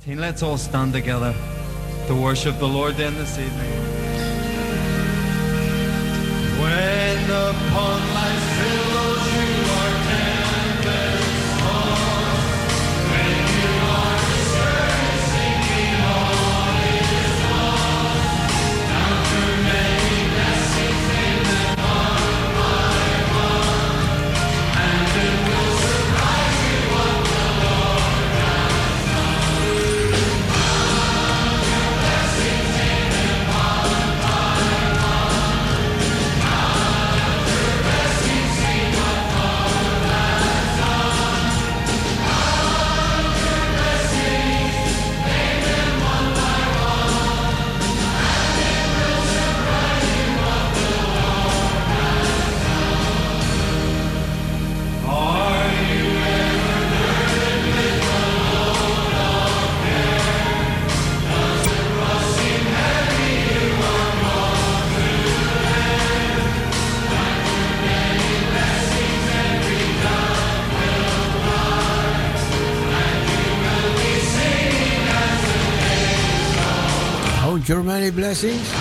16. Let's all stand together to worship the Lord then this evening. É assim.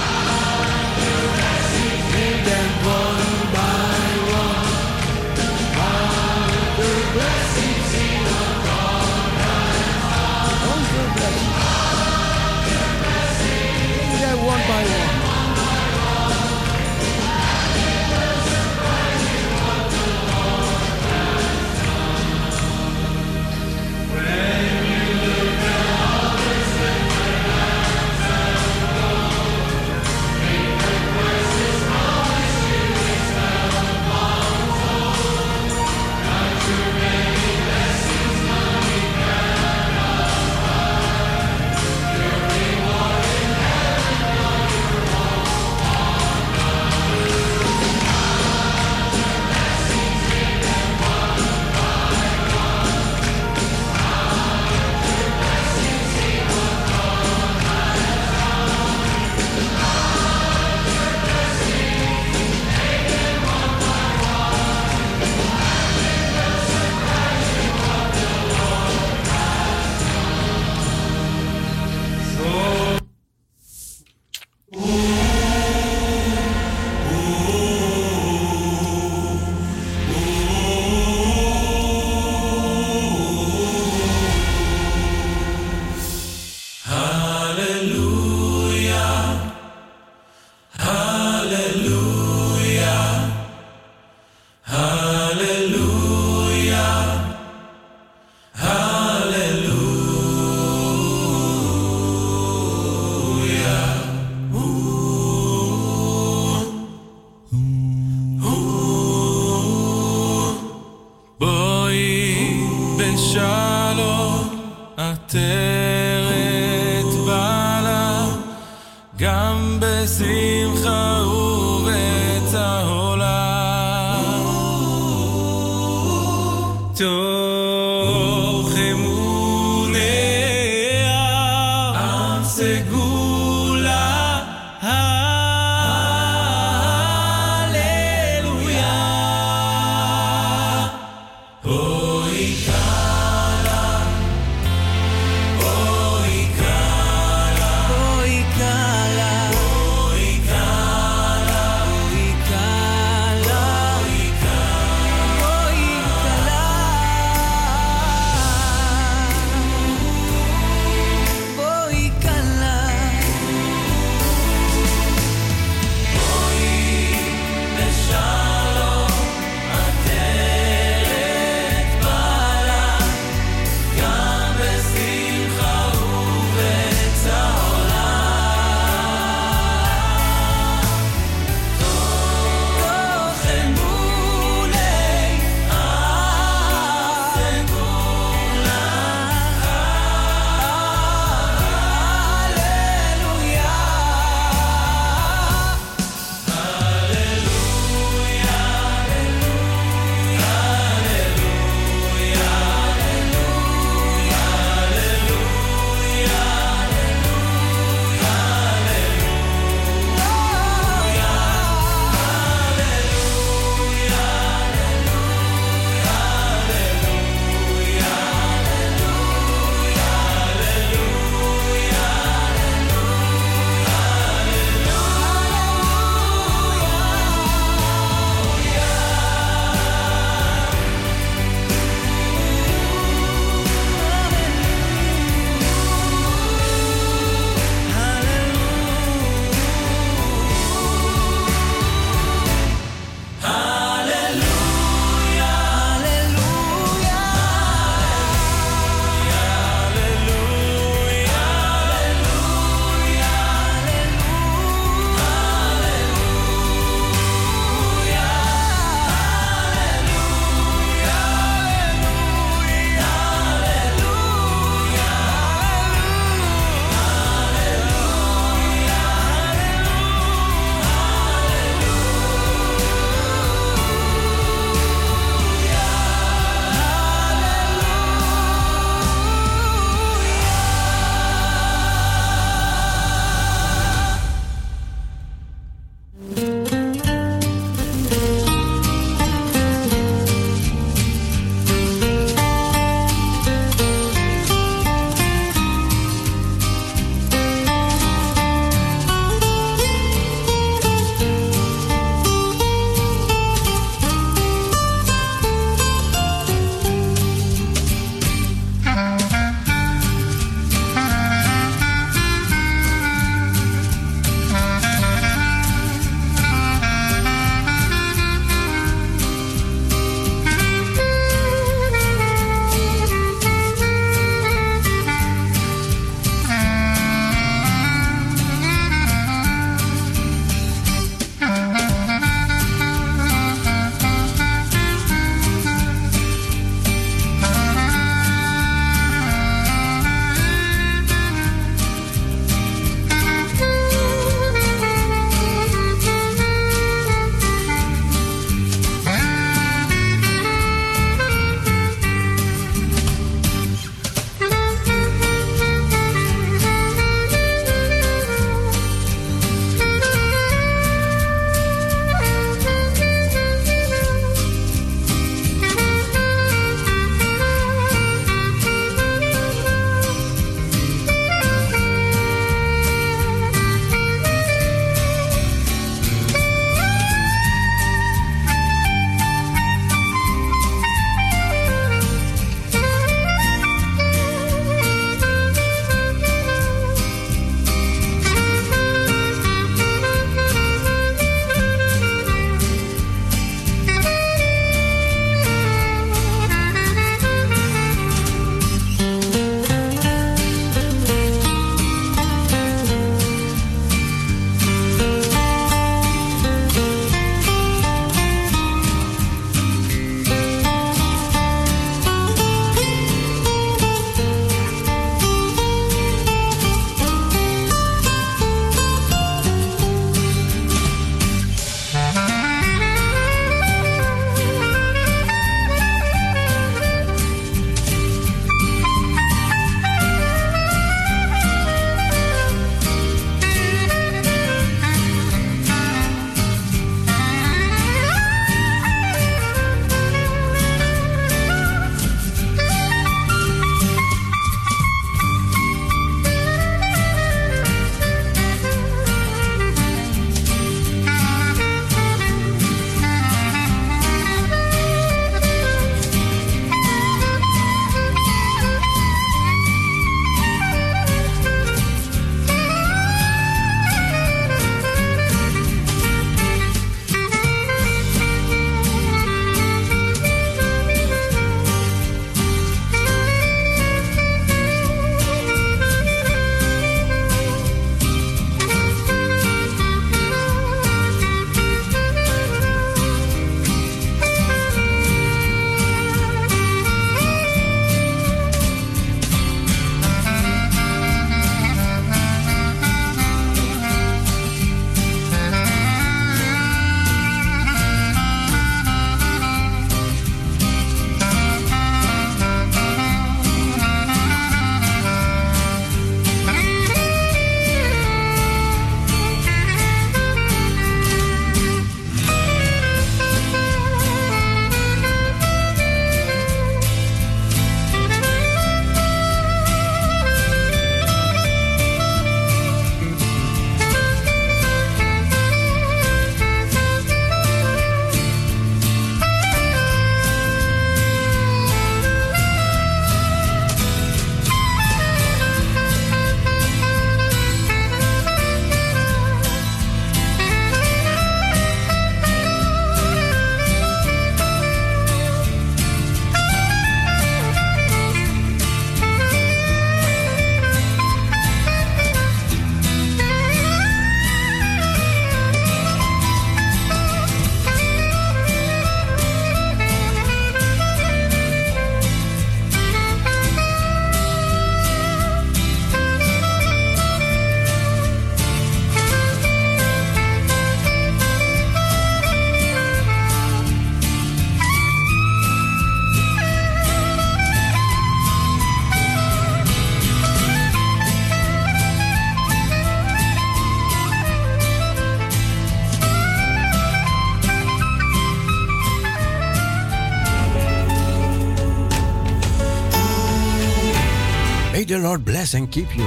Lord bless and keep you.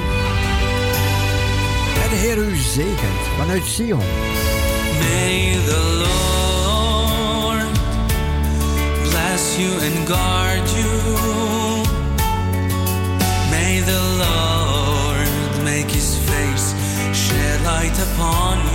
En de Heer u zegent vanuit Sion. May the Lord bless you and guard you. May the Lord make his face shed light upon you.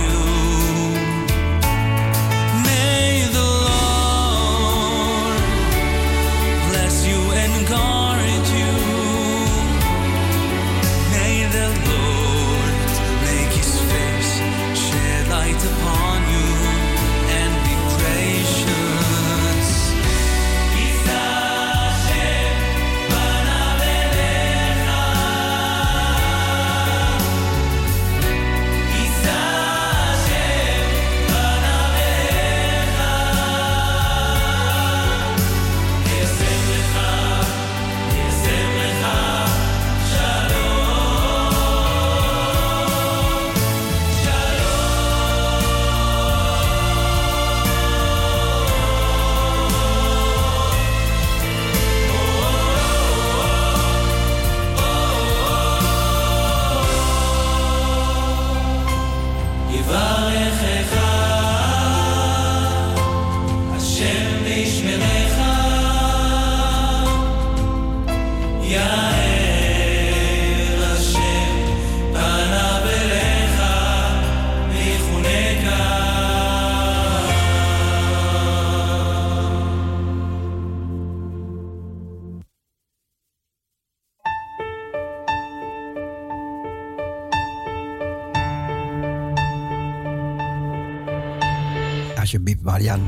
Alsjeblieft, Marian.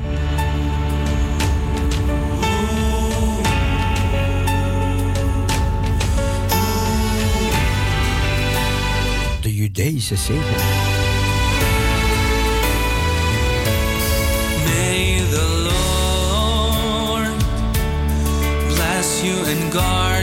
De Judeese zegen. May the Lord bless you and guard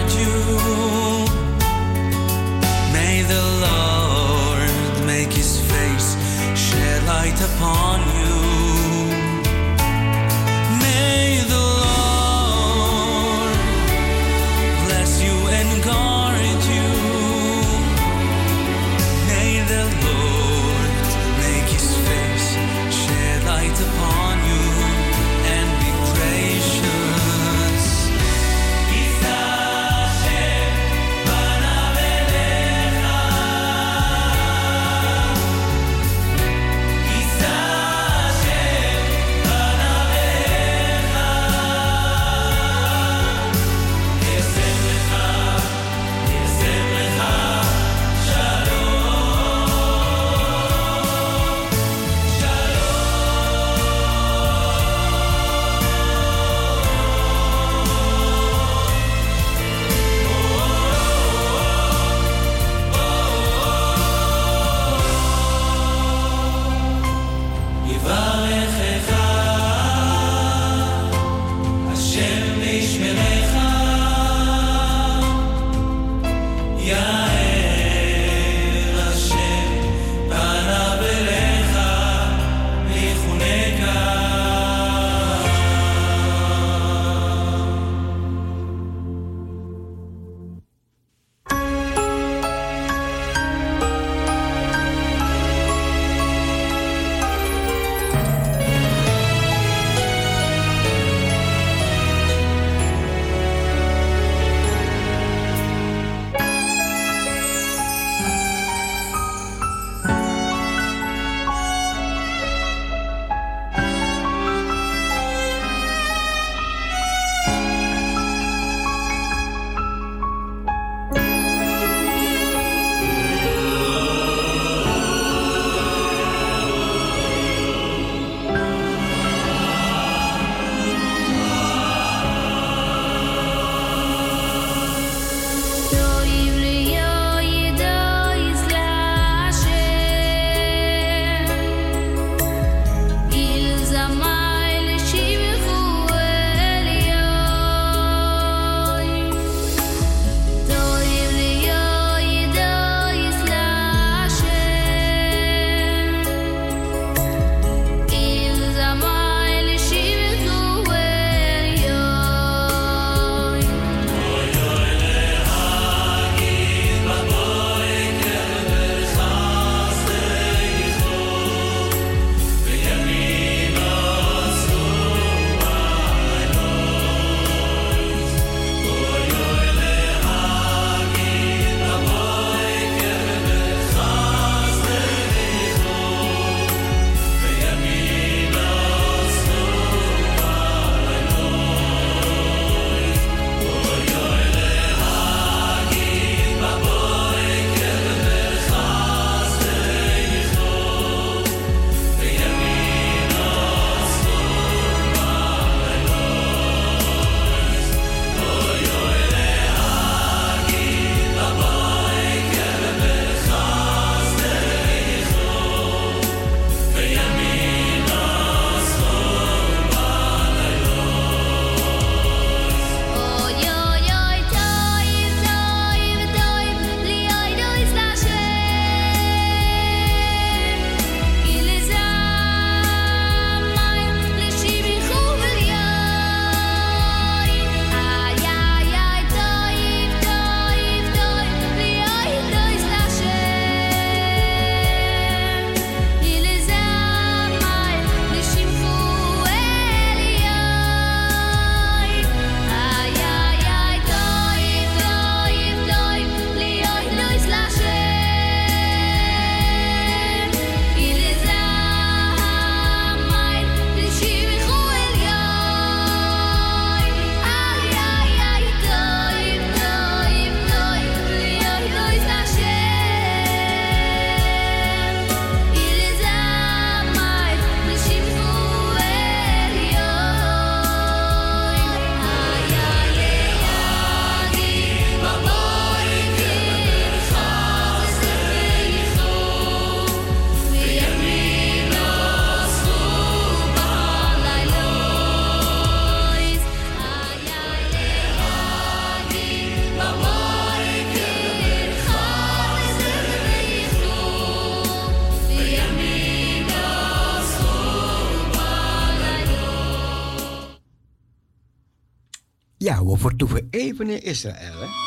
verdiepende Israël.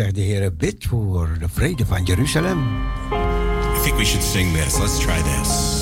zegt de Heer, bid voor de vrede van Jeruzalem. I think we should sing this. Let's try this.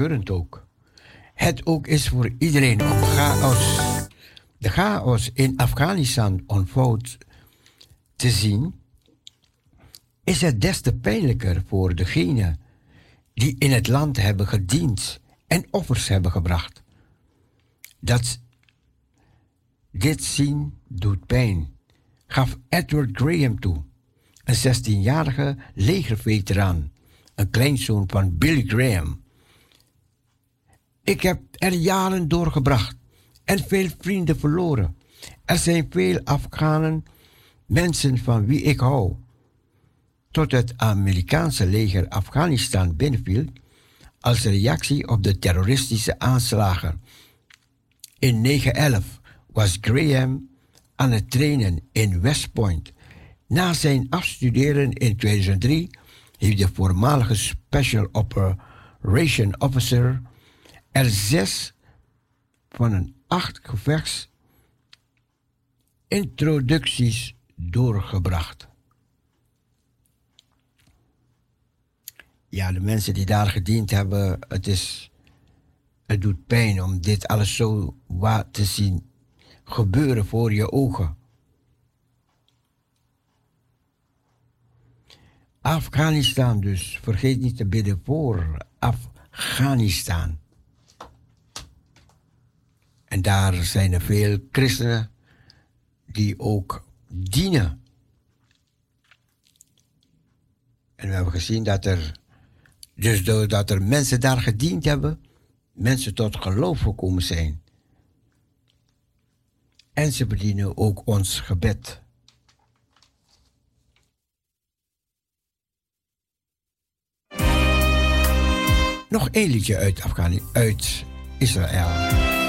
Hartverscheurend ook. Het ook is voor iedereen chaos, de chaos in Afghanistan ontvouwd te zien, is het des te pijnlijker voor degenen die in het land hebben gediend en offers hebben gebracht. Dat dit zien doet pijn, gaf Edward Graham toe, een 16-jarige legerveteraan, een kleinzoon van Billy Graham. Ik heb er jaren doorgebracht en veel vrienden verloren. Er zijn veel Afghanen, mensen van wie ik hou. Tot het Amerikaanse leger Afghanistan binnenviel als reactie op de terroristische aanslagen. In 9-11 was Graham aan het trainen in West Point. Na zijn afstuderen in 2003 heeft de voormalige Special Operation Officer er zes van een acht gevechtsintroducties doorgebracht. Ja, de mensen die daar gediend hebben, het, is, het doet pijn om dit alles zo wat te zien gebeuren voor je ogen. Afghanistan dus. Vergeet niet te bidden voor Afghanistan. En daar zijn er veel christenen die ook dienen. En we hebben gezien dat er, dus doordat er mensen daar gediend hebben, mensen tot geloof gekomen zijn. En ze bedienen ook ons gebed. Nog één liedje uit Afghanistan, uit Israël.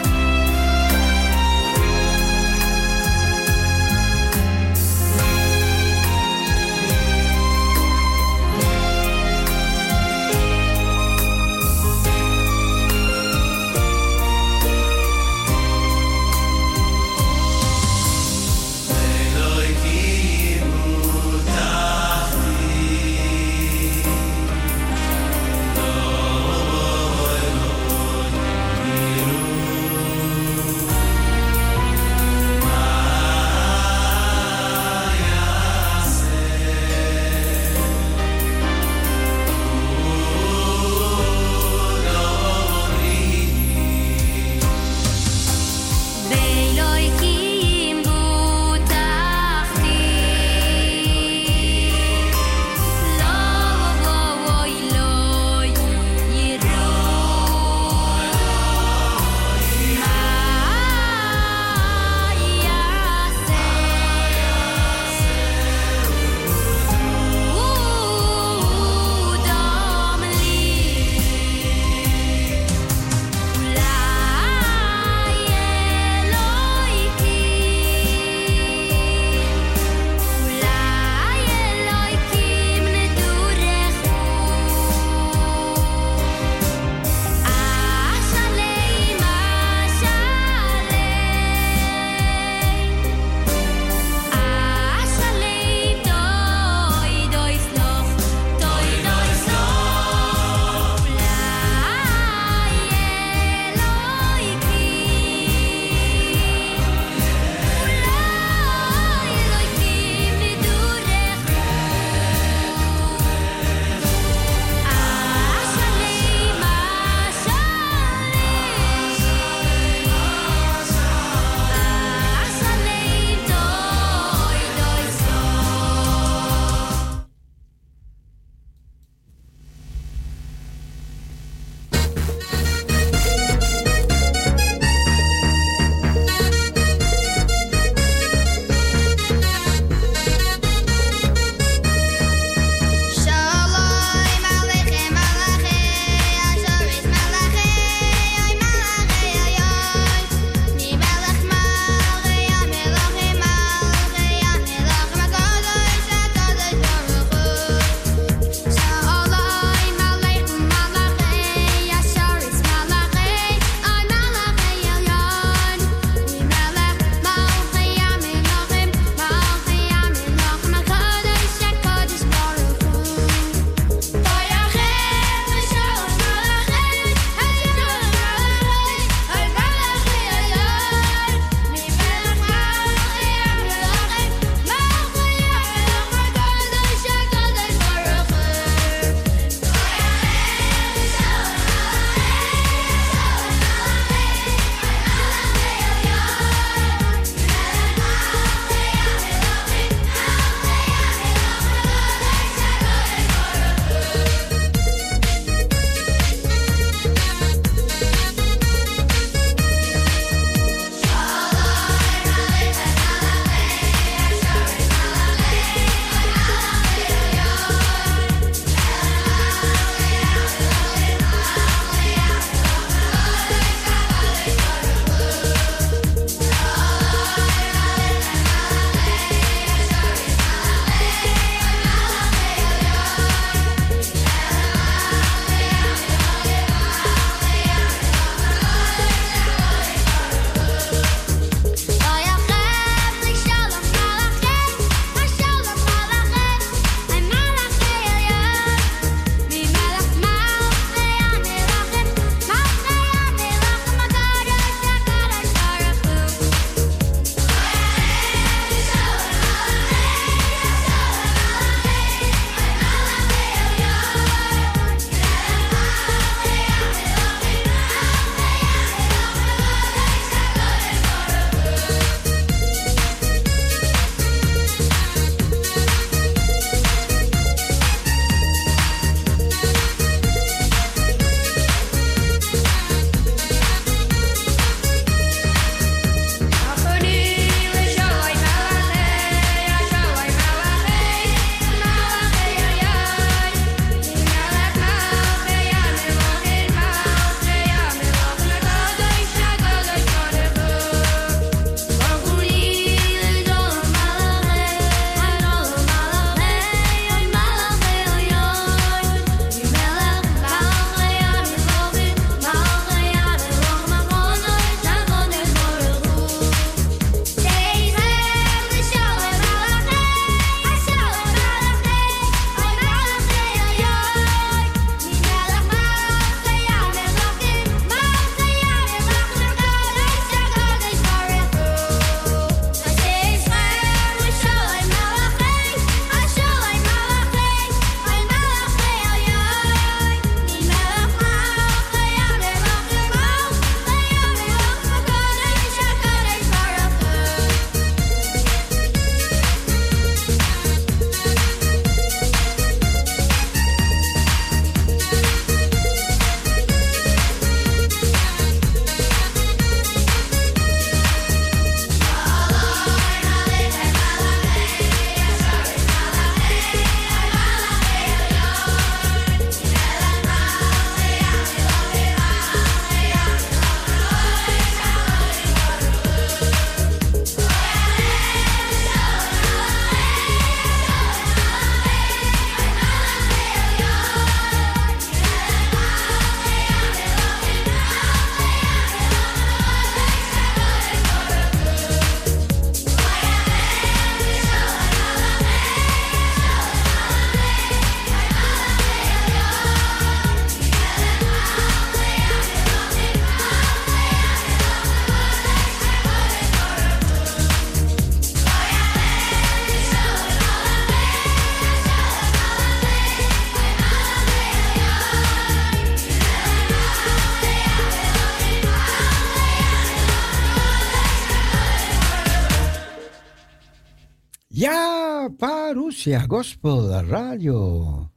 Share Gospel Radio.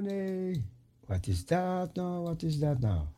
nee what is that now? What is that now?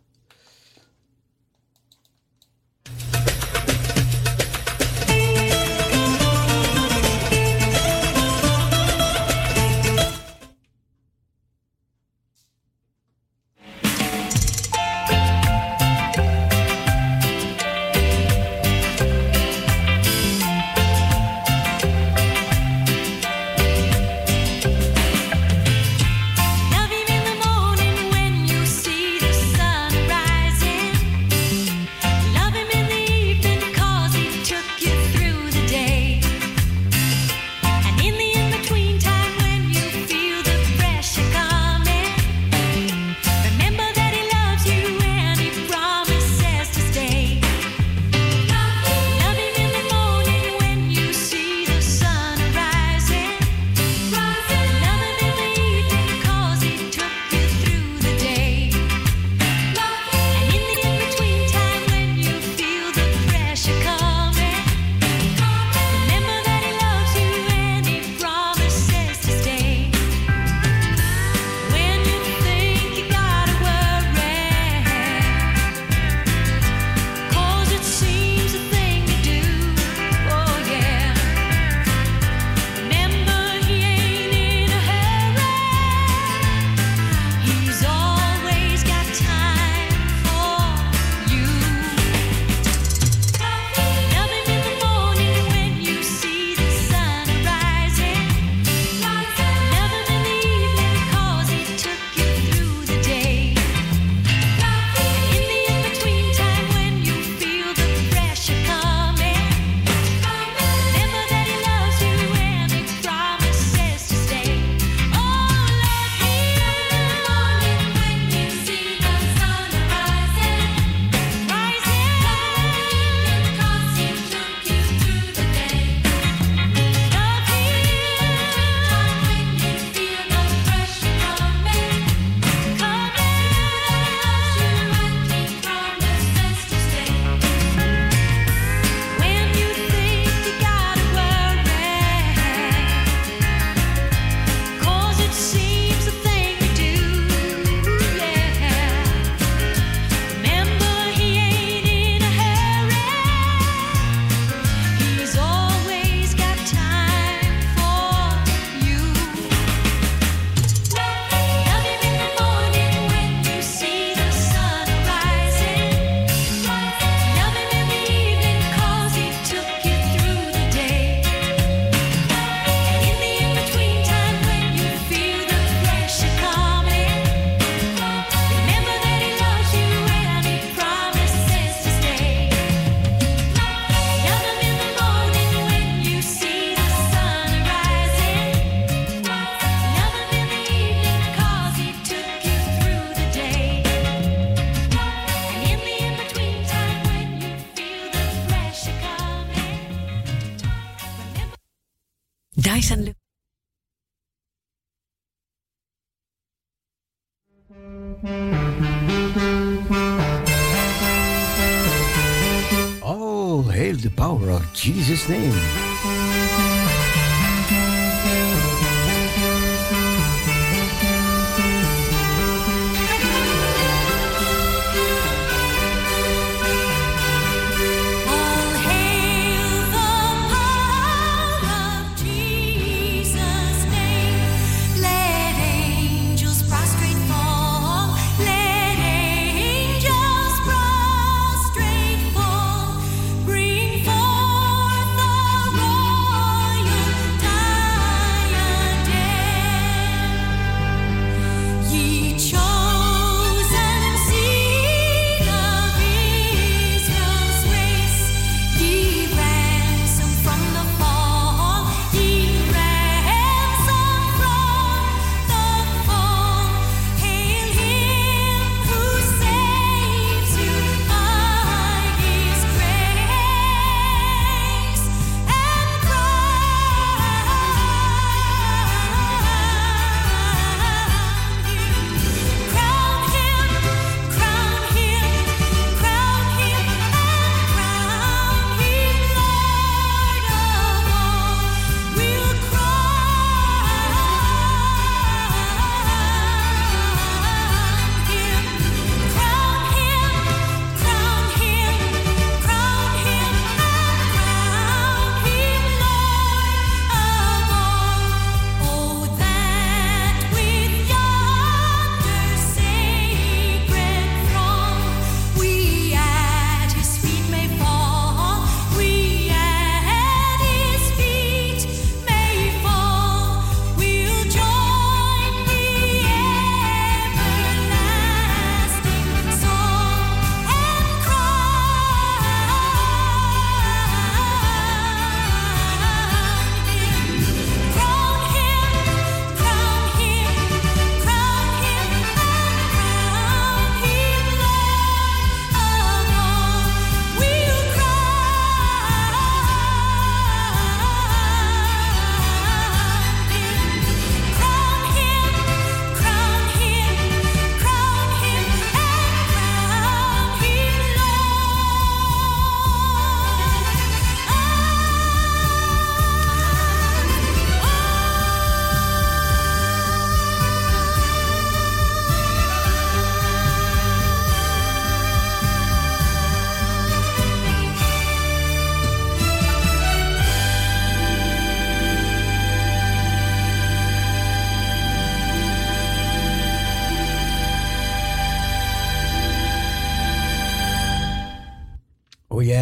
name.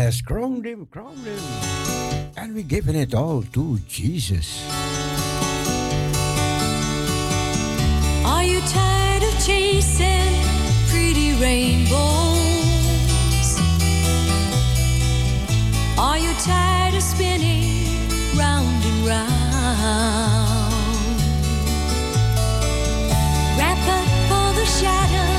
Yes, crowned him, crowned him. And we're giving it all to Jesus. Are you tired of chasing pretty rainbows? Are you tired of spinning round and round? Wrap up all the shadows.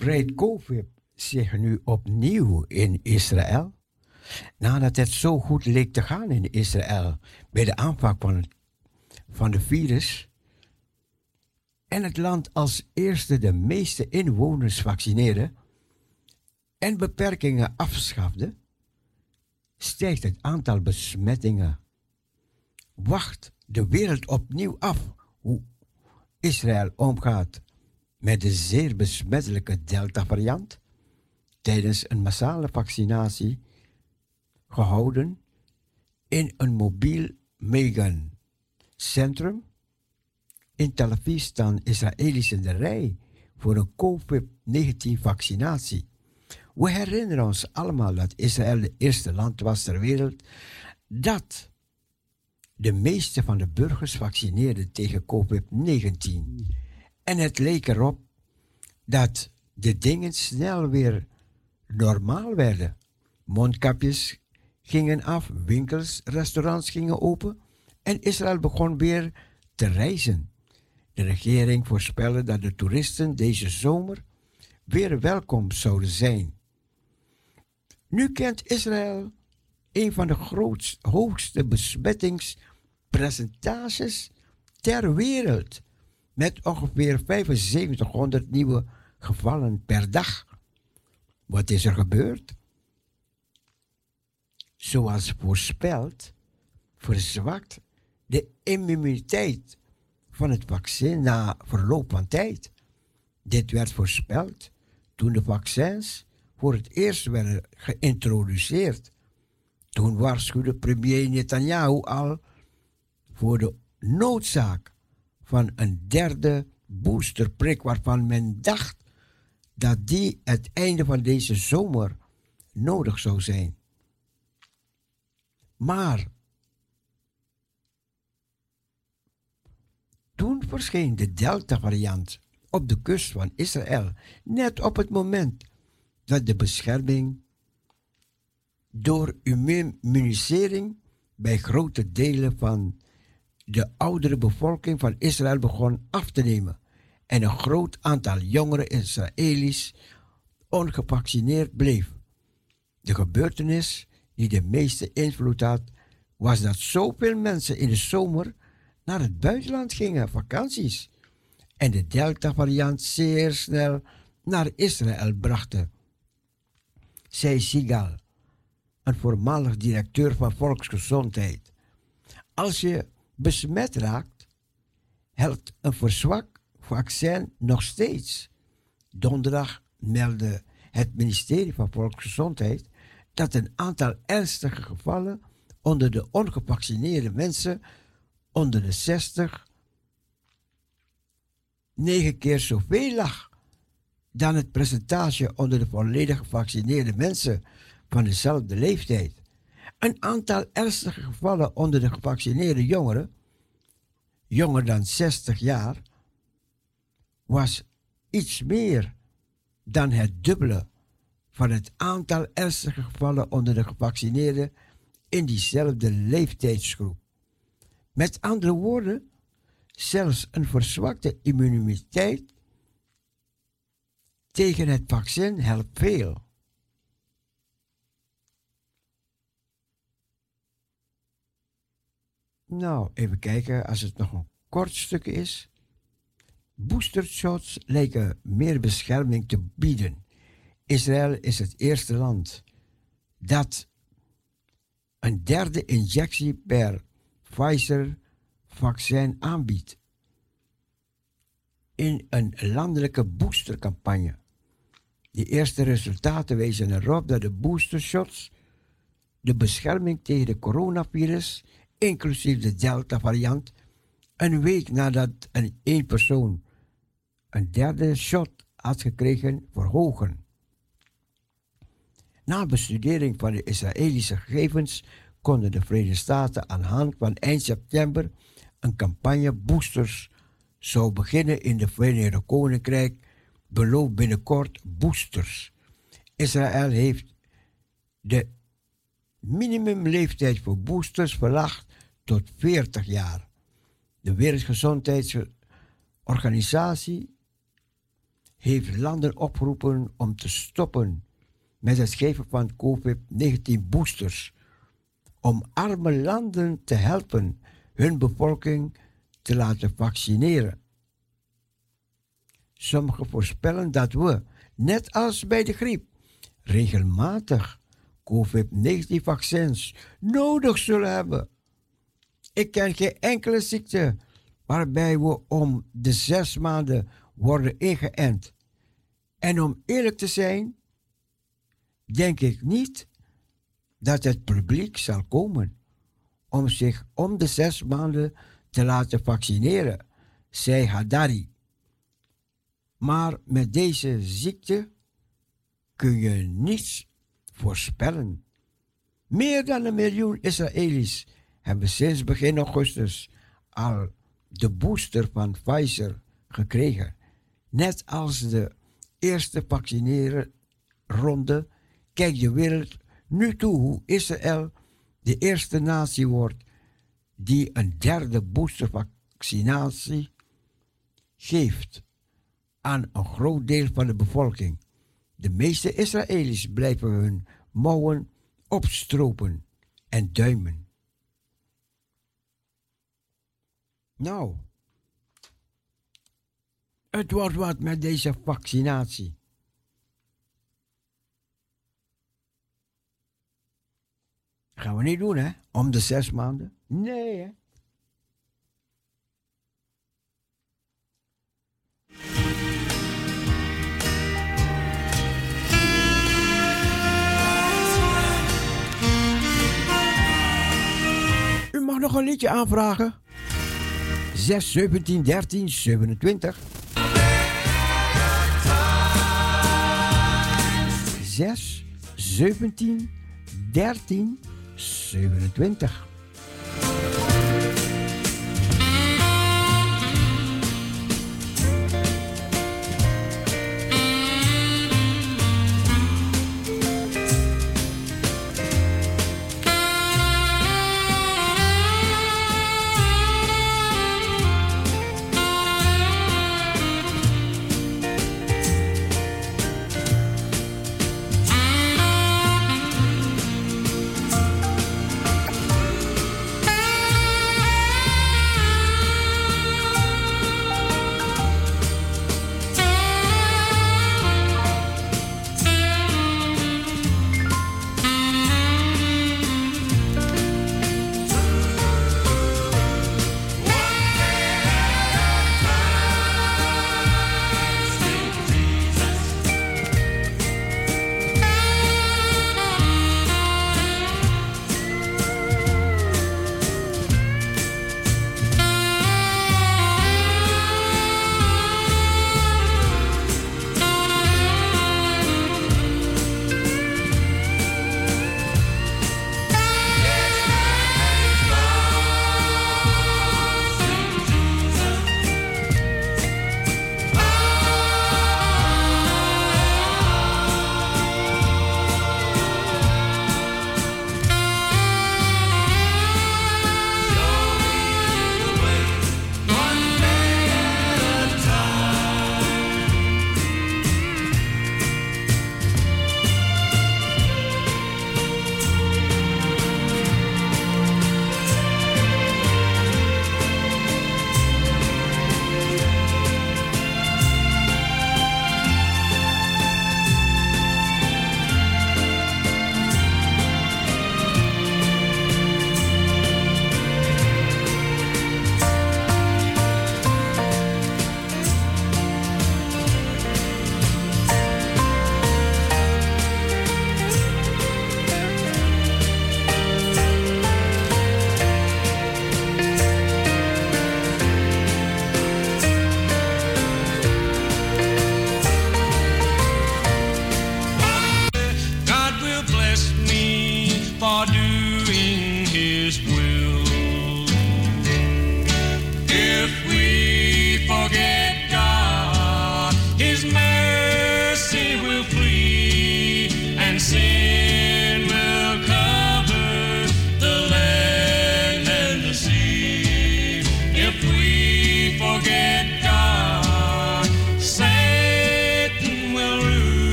spreidt COVID zich nu opnieuw in Israël? Nadat het zo goed leek te gaan in Israël bij de aanpak van, het, van de virus en het land als eerste de meeste inwoners vaccineerde en beperkingen afschafde, stijgt het aantal besmettingen. Wacht de wereld opnieuw af hoe Israël omgaat met de zeer besmettelijke Delta-variant tijdens een massale vaccinatie gehouden in een mobiel Megan centrum. In Tel Aviv staan Israëli's in de rij voor een COVID-19 vaccinatie. We herinneren ons allemaal dat Israël het eerste land was ter wereld dat de meeste van de burgers vaccineerde tegen COVID-19. En het leek erop dat de dingen snel weer normaal werden. Mondkapjes gingen af, winkels, restaurants gingen open en Israël begon weer te reizen. De regering voorspelde dat de toeristen deze zomer weer welkom zouden zijn. Nu kent Israël een van de grootste, hoogste besmettingspercentages ter wereld, met ongeveer 7500 nieuwe gevallen per dag. Wat is er gebeurd? Zoals voorspeld, verzwakt de immuniteit van het vaccin na verloop van tijd. Dit werd voorspeld toen de vaccins voor het eerst werden geïntroduceerd. Toen waarschuwde premier Netanyahu al voor de noodzaak van een derde boosterprik waarvan men dacht dat die het einde van deze zomer nodig zou zijn. Maar toen verscheen de Delta-variant op de kust van Israël, net op het moment dat de bescherming door immunisering bij grote delen van de oudere bevolking van Israël begon af te nemen en een groot aantal jongere Israëli's ongevaccineerd bleef. De gebeurtenis die de meeste invloed had, was dat zoveel mensen in de zomer naar het buitenland gingen, vakanties, en de Delta-variant zeer snel naar Israël brachten. Zei Sigal, een voormalig directeur van volksgezondheid. Als je besmet raakt, helpt een verzwakt vaccin nog steeds. Donderdag meldde het ministerie van Volksgezondheid dat een aantal ernstige gevallen onder de ongevaccineerde mensen onder de 60 negen keer zoveel lag dan het percentage onder de volledig gevaccineerde mensen van dezelfde leeftijd. Een aantal ernstige gevallen onder de gevaccineerde jongeren, jonger dan 60 jaar, was iets meer dan het dubbele van het aantal ernstige gevallen onder de gevaccineerden in diezelfde leeftijdsgroep. Met andere woorden, zelfs een verzwakte immuniteit tegen het vaccin helpt veel. Nou, even kijken als het nog een kort stuk is. Boostershots lijken meer bescherming te bieden. Israël is het eerste land dat een derde injectie per Pfizer-vaccin aanbiedt in een landelijke boostercampagne. De eerste resultaten wijzen erop dat de boostershots de bescherming tegen de coronavirus, inclusief de Delta-variant, een week nadat een één persoon een derde shot had gekregen, verhogen. Na bestudering van de Israëlische gegevens konden de Verenigde Staten aan de hand van eind september een campagne boosters zou beginnen in de Verenigde Koninkrijk, belooft binnenkort boosters. Israël heeft de minimumleeftijd voor boosters verlaagd tot 40 jaar. De Wereldgezondheidsorganisatie heeft landen opgeroepen om te stoppen met het geven van COVID-19 boosters, om arme landen te helpen hun bevolking te laten vaccineren. Sommigen voorspellen dat we, net als bij de griep, regelmatig COVID-19-vaccins nodig zullen hebben. Ik ken geen enkele ziekte waarbij we om de zes maanden worden ingeënt. En om eerlijk te zijn, denk ik niet dat het publiek zal komen om zich om de zes maanden te laten vaccineren, zei Hadari. Maar met deze ziekte kun je niets voorspellen. Meer dan een miljoen Israëli's hebben sinds begin augustus al de booster van Pfizer gekregen. Net als de eerste vaccineren ronde kijkt de wereld nu toe hoe Israël de eerste natie wordt die een derde boostervaccinatie geeft aan een groot deel van de bevolking. De meeste Israëli's blijven hun mouwen opstropen en duimen. Nou, het wordt wat met deze vaccinatie. Gaan we niet doen, hè? Om de zes maanden? Nee, hè? U mag nog een liedje aanvragen. 6, 17, 13, 27. 6, 17, 13, 27.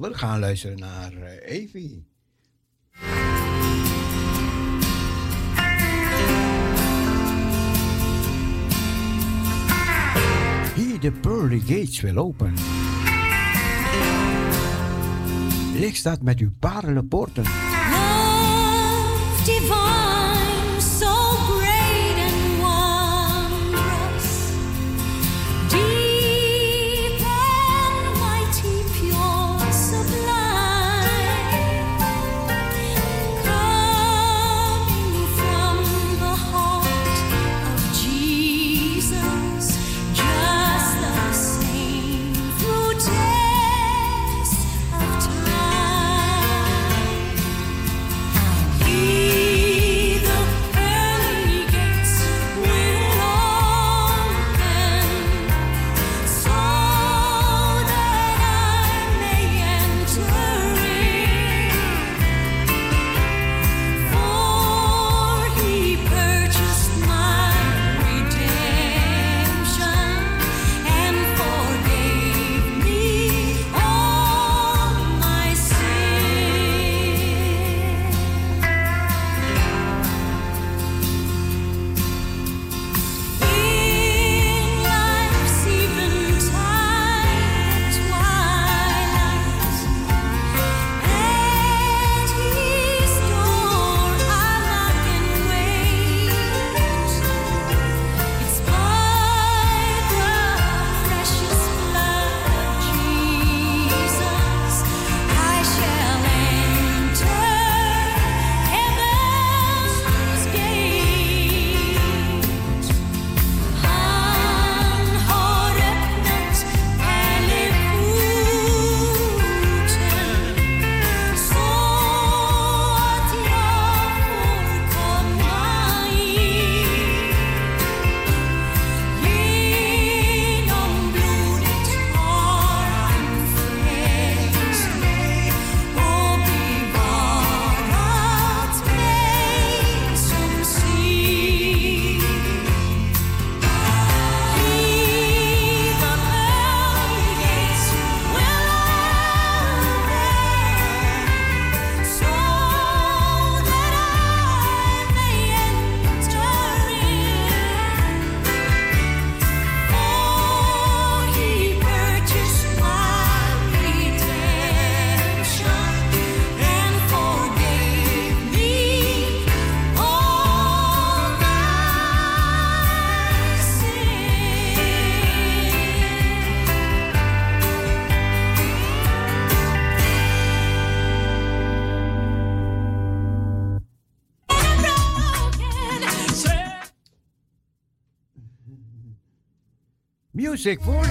We gaan luisteren naar eh, Evie. Hier de pearly gates wil open. Licht staat met uw parele poorten. music voor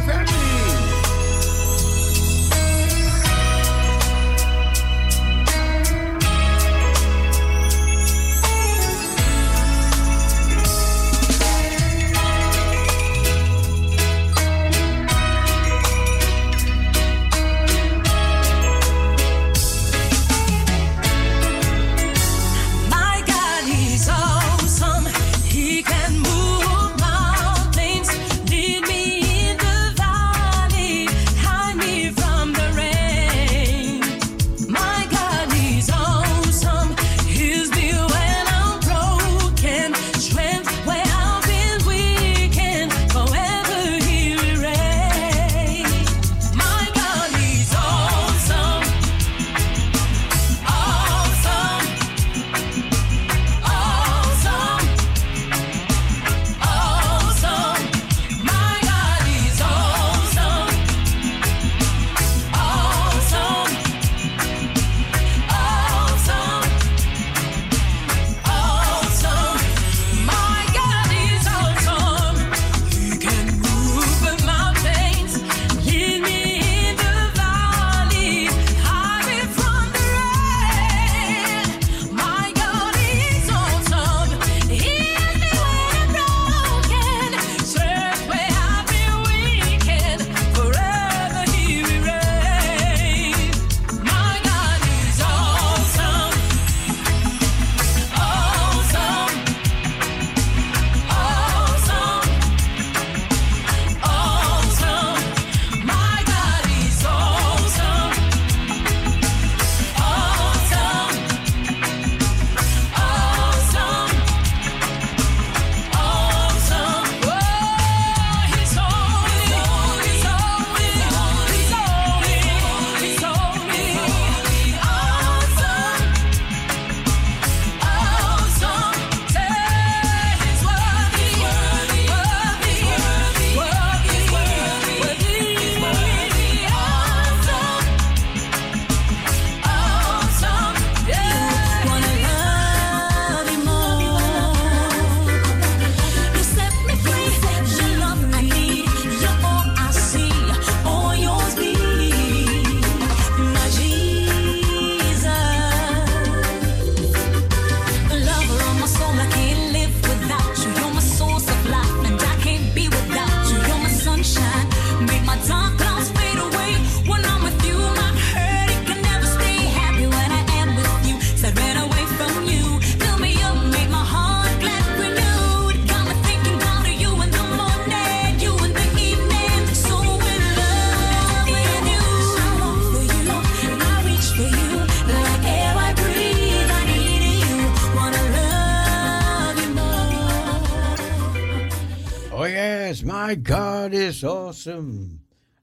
is awesome.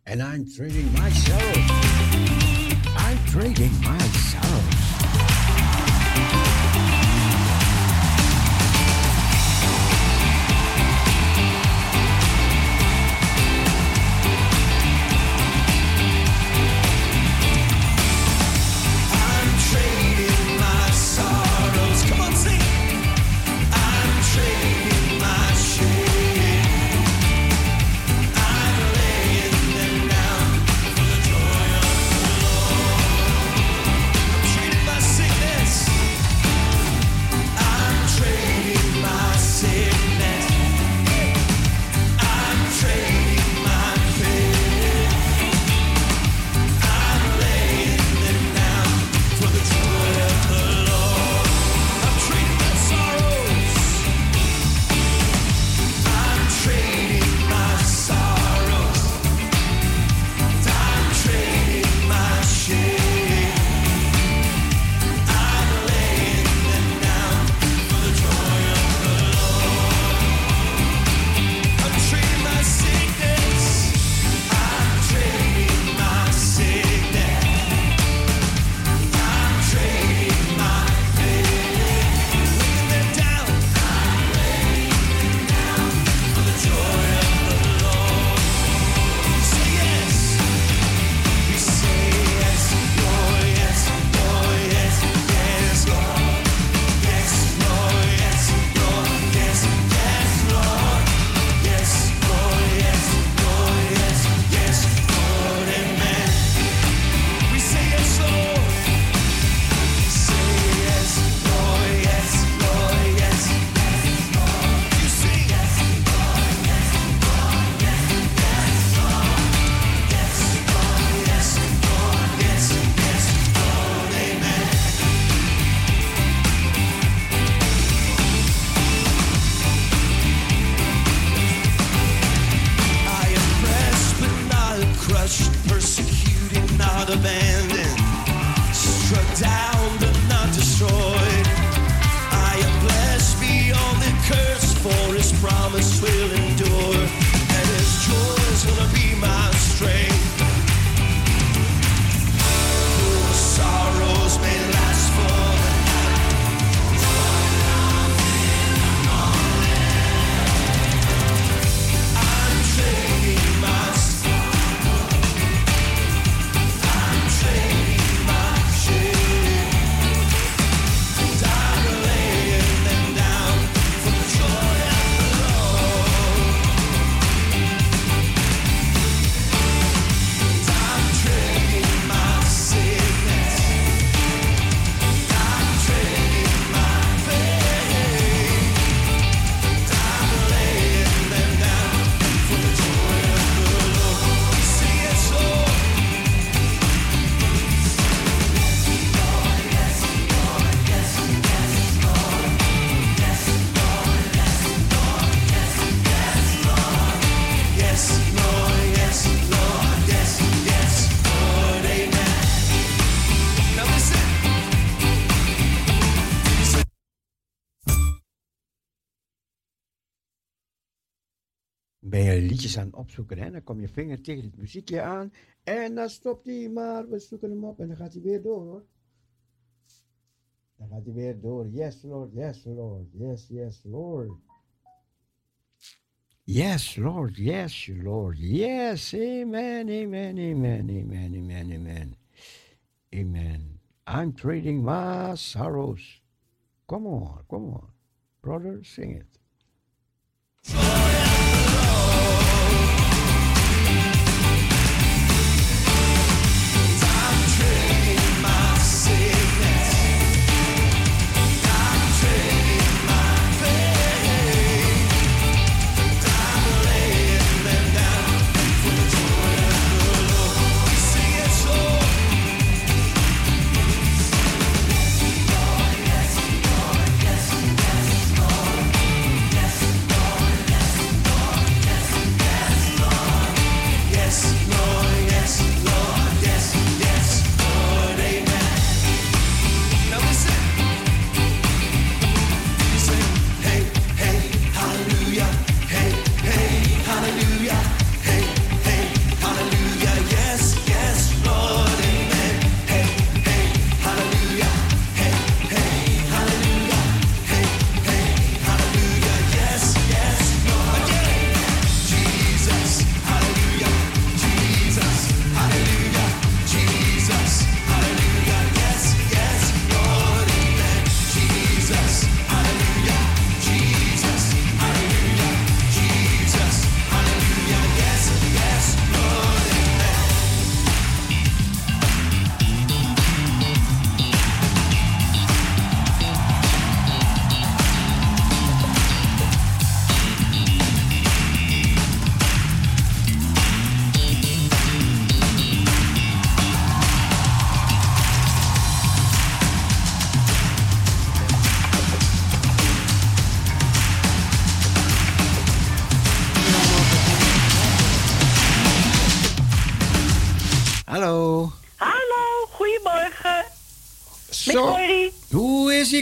And I'm trading myself. I'm trading Dan opzoeken. Hè? Dan kom je vinger tegen het muziekje aan en dan stopt hij, maar we zoeken hem op en dan gaat hij weer door. Dan gaat hij weer door. Yes, Lord, yes, Lord, yes, yes, Lord. Yes, Lord, yes, Lord, yes, amen, amen, amen, amen, amen, amen. Amen. I'm trading my sorrows. Come on, come on. Brother, sing it.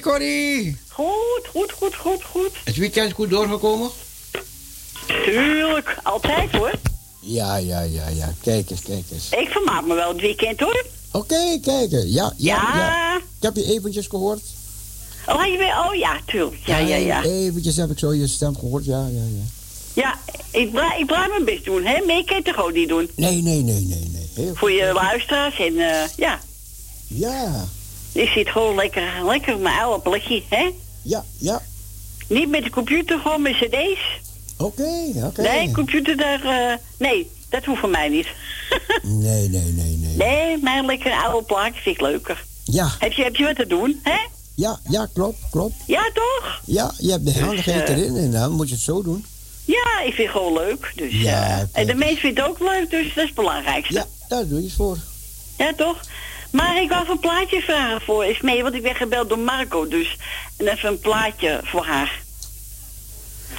Corrie? Goed, goed, goed, goed, goed. Het weekend goed doorgekomen? Tuurlijk, altijd hoor. Ja, ja, ja, ja. Kijk eens, kijk eens. Ik vermaak me wel het weekend hoor. Oké, kijk eens. Ja, ja, ja, Ja. Ik heb je eventjes gehoord. Oh, je weer, oh ja, tuurlijk. Ja, ja, ja. Eventjes heb ik zo je stem gehoord. Ja, ja, ja. Ja, ik, bla- ik blijf mijn best doen, hè. Meer kan je toch ook niet doen. Nee, nee, nee, nee, nee. Heel Voor je luisteraars en eh, ja. Ja, Ik zit gewoon lekker, lekker op mijn oude plekje, hè. ja, ja. Niet met de computer, gewoon met cd's. Oké, oké. Nee, computer daar, eh, nee, dat hoeft voor mij niet. Nee, nee, nee, nee. nee, maar lekker oude plaatje vind ik leuker. Ja, Heb je, heb je wat te doen, hè? ja, ja, klopt, klopt. Ja, toch? Ja, je hebt de handigheid eh, erin en dan moet je het zo doen. Ja, ik vind het gewoon leuk. Dus, Ja, eh, en de mensen vinden het ook leuk, dus dat is het belangrijkste. Ja, daar doe je het voor. Ja, toch? Maar ik wou een plaatje vragen voor Ismee, want ik ben gebeld door Marco, dus. En even een plaatje voor haar.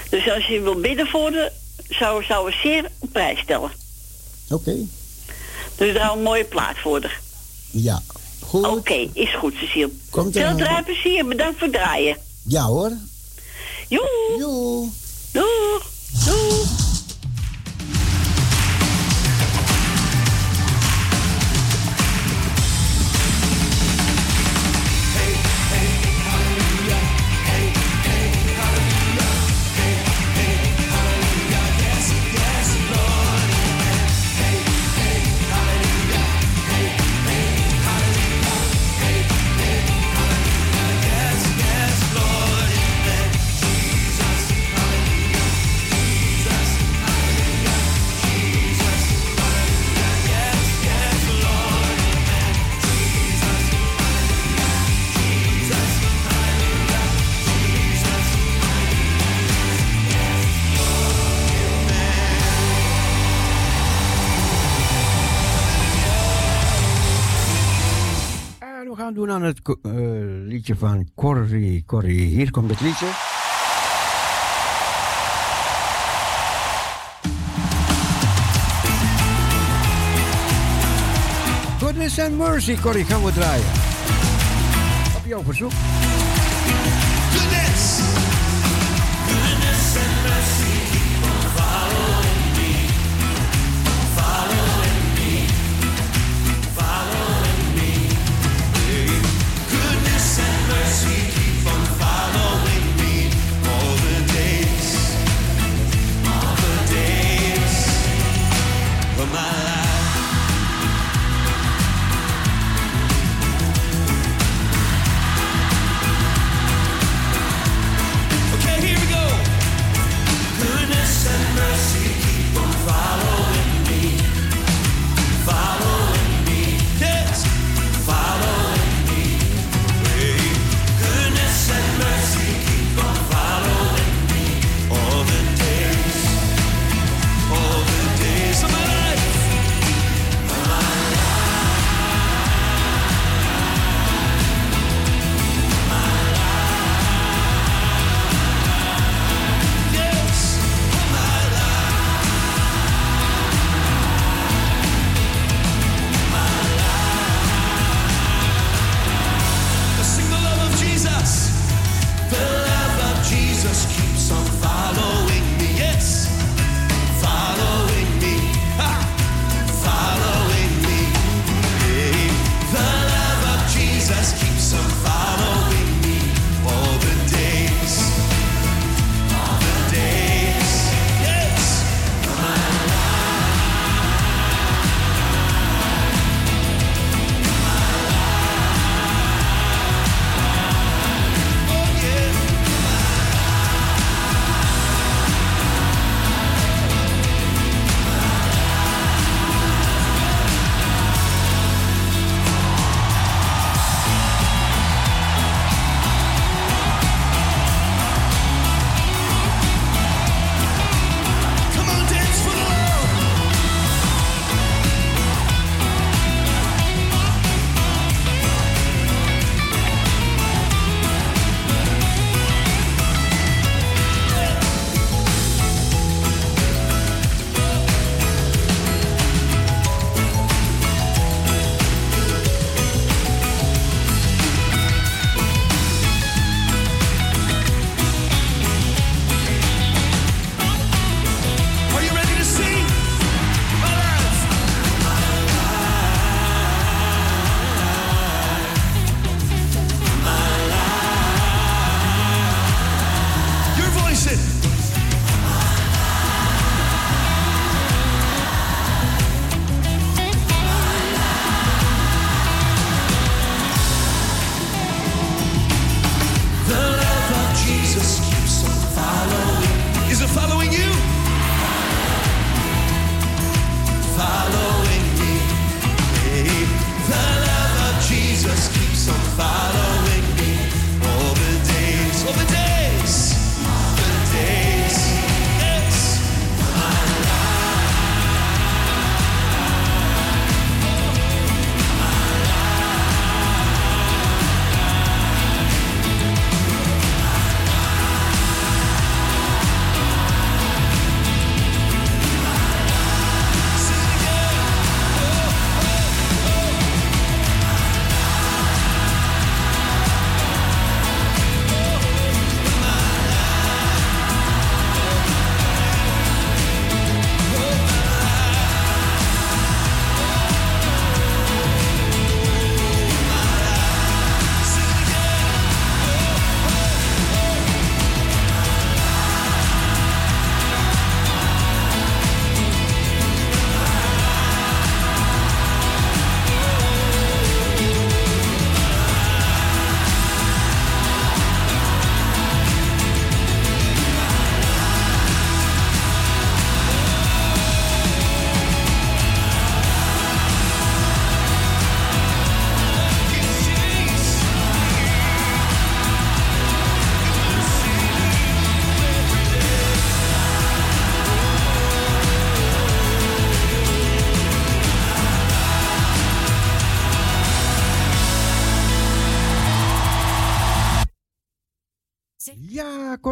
Dus als je wil bidden voor de, zou, zou ik zeer op prijs stellen. Oké. Dus daar een mooie plaat voor haar. Ja, goed. Oké, is goed, Cecile. Komt Veel er- draaiplezier, bedankt voor het draaien. Ja hoor. Joe, Joe. doeg, doeg. Aan het eh, liedje van Corrie. Corrie, hier komt het liedje. Goodness and Mercy, Corrie, gaan we draaien. Op jouw verzoek. Goodness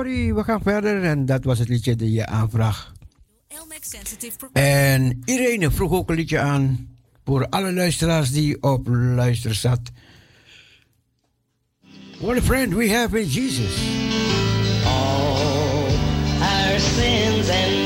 Corrie, we gaan verder. En dat was het liedje die je Pro- En Irene vroeg ook een liedje aan. Voor alle luisteraars die op luister zat. What a friend we have in Jesus. all our sins and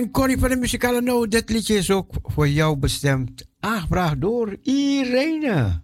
En Corrie van de muzikale noot, dit liedje is ook voor jou bestemd. Aangevraagd door Irene.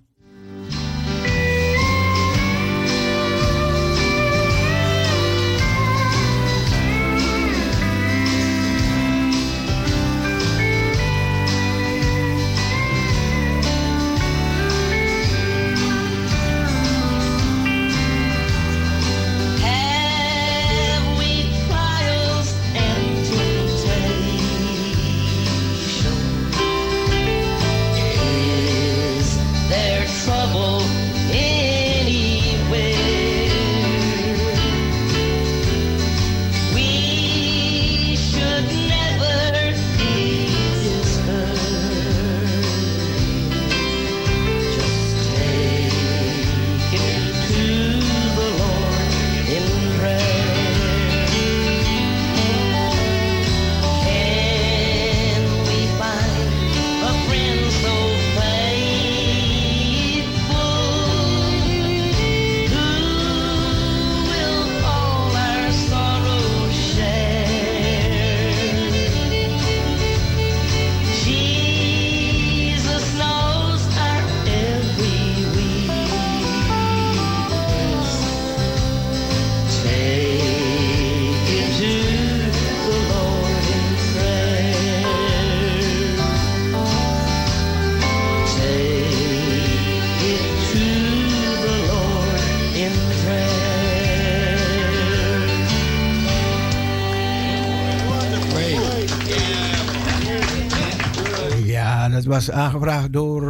Aangevraagd door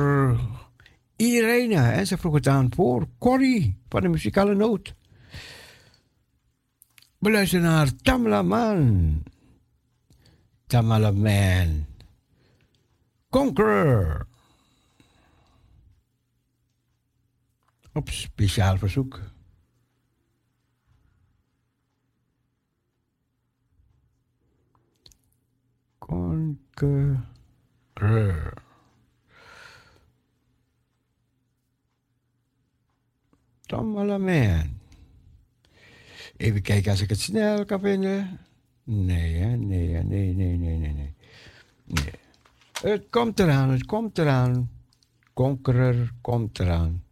Irene. En ze vroeg het aan voor Corrie van de muzikale noot. We luisteren naar Tamla Man. Tamala Man. Conqueror. Op speciaal verzoek. Conqueror. Man. Even kijken als ik het snel kan vinden. Nee, hè? nee, nee, nee, nee, nee, nee. nee. Het komt eraan, het komt eraan. Conqueror komt eraan.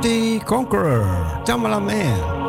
Hier komt die Conqueror, Tamala Man.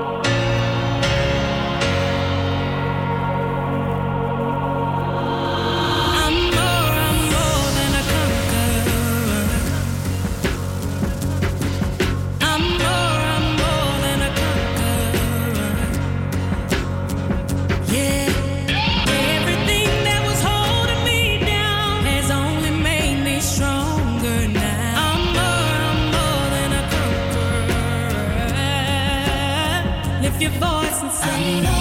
your voice and say.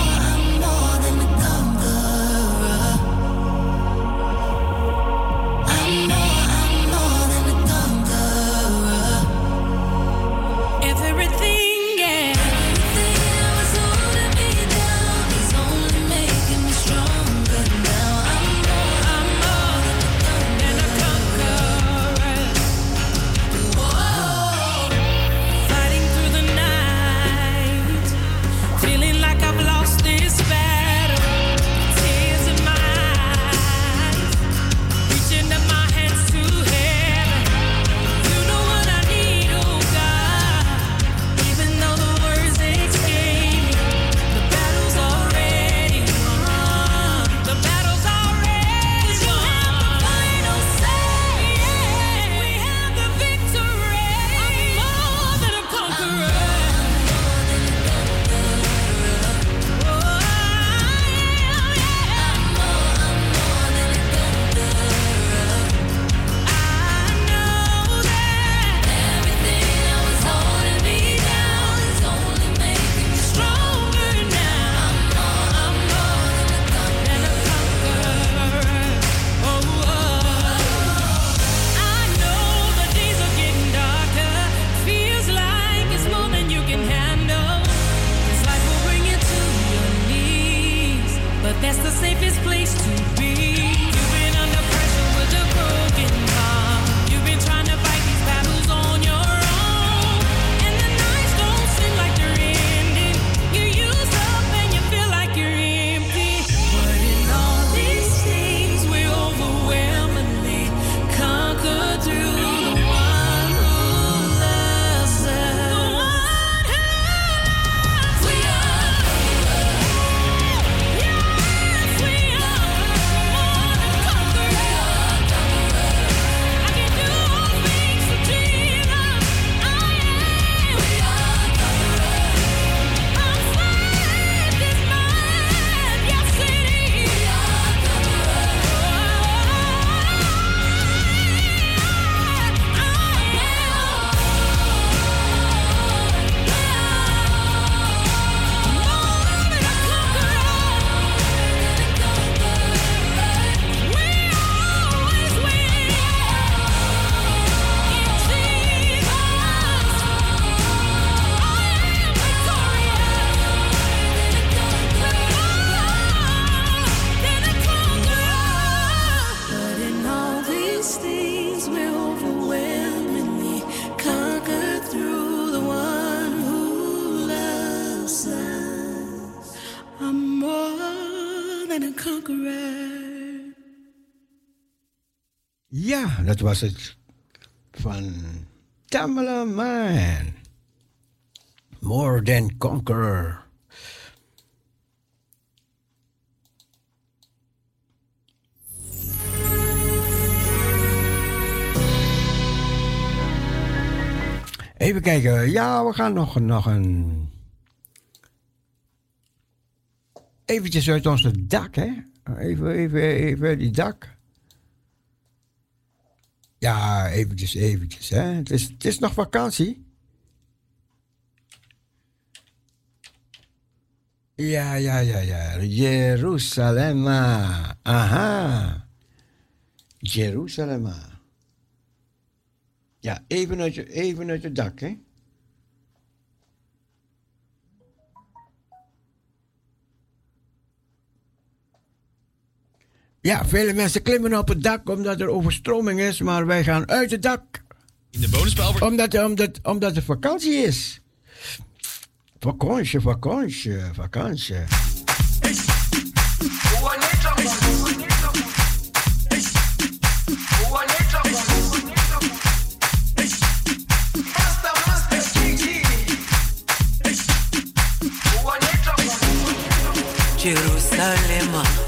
Dat was het van Tamala Man. More than Conqueror. Even kijken. Ja, we gaan nog, nog een... Eventjes uit ons dak, hè? Even, even, even die dak. Ja, eventjes, eventjes. Hè. Het, is, het is nog vakantie. Ja, ja, ja, ja. Jeruzalem. Aha. Jeruzalem. Ja, even uit, je, even uit het dak, hè. Ja, vele mensen klimmen op het dak omdat er overstroming is, maar wij gaan uit het dak. In de bonusspel Omdat, omdat, omdat het vakantie is. Vakantie, vakantie, vakantie. Jerusalema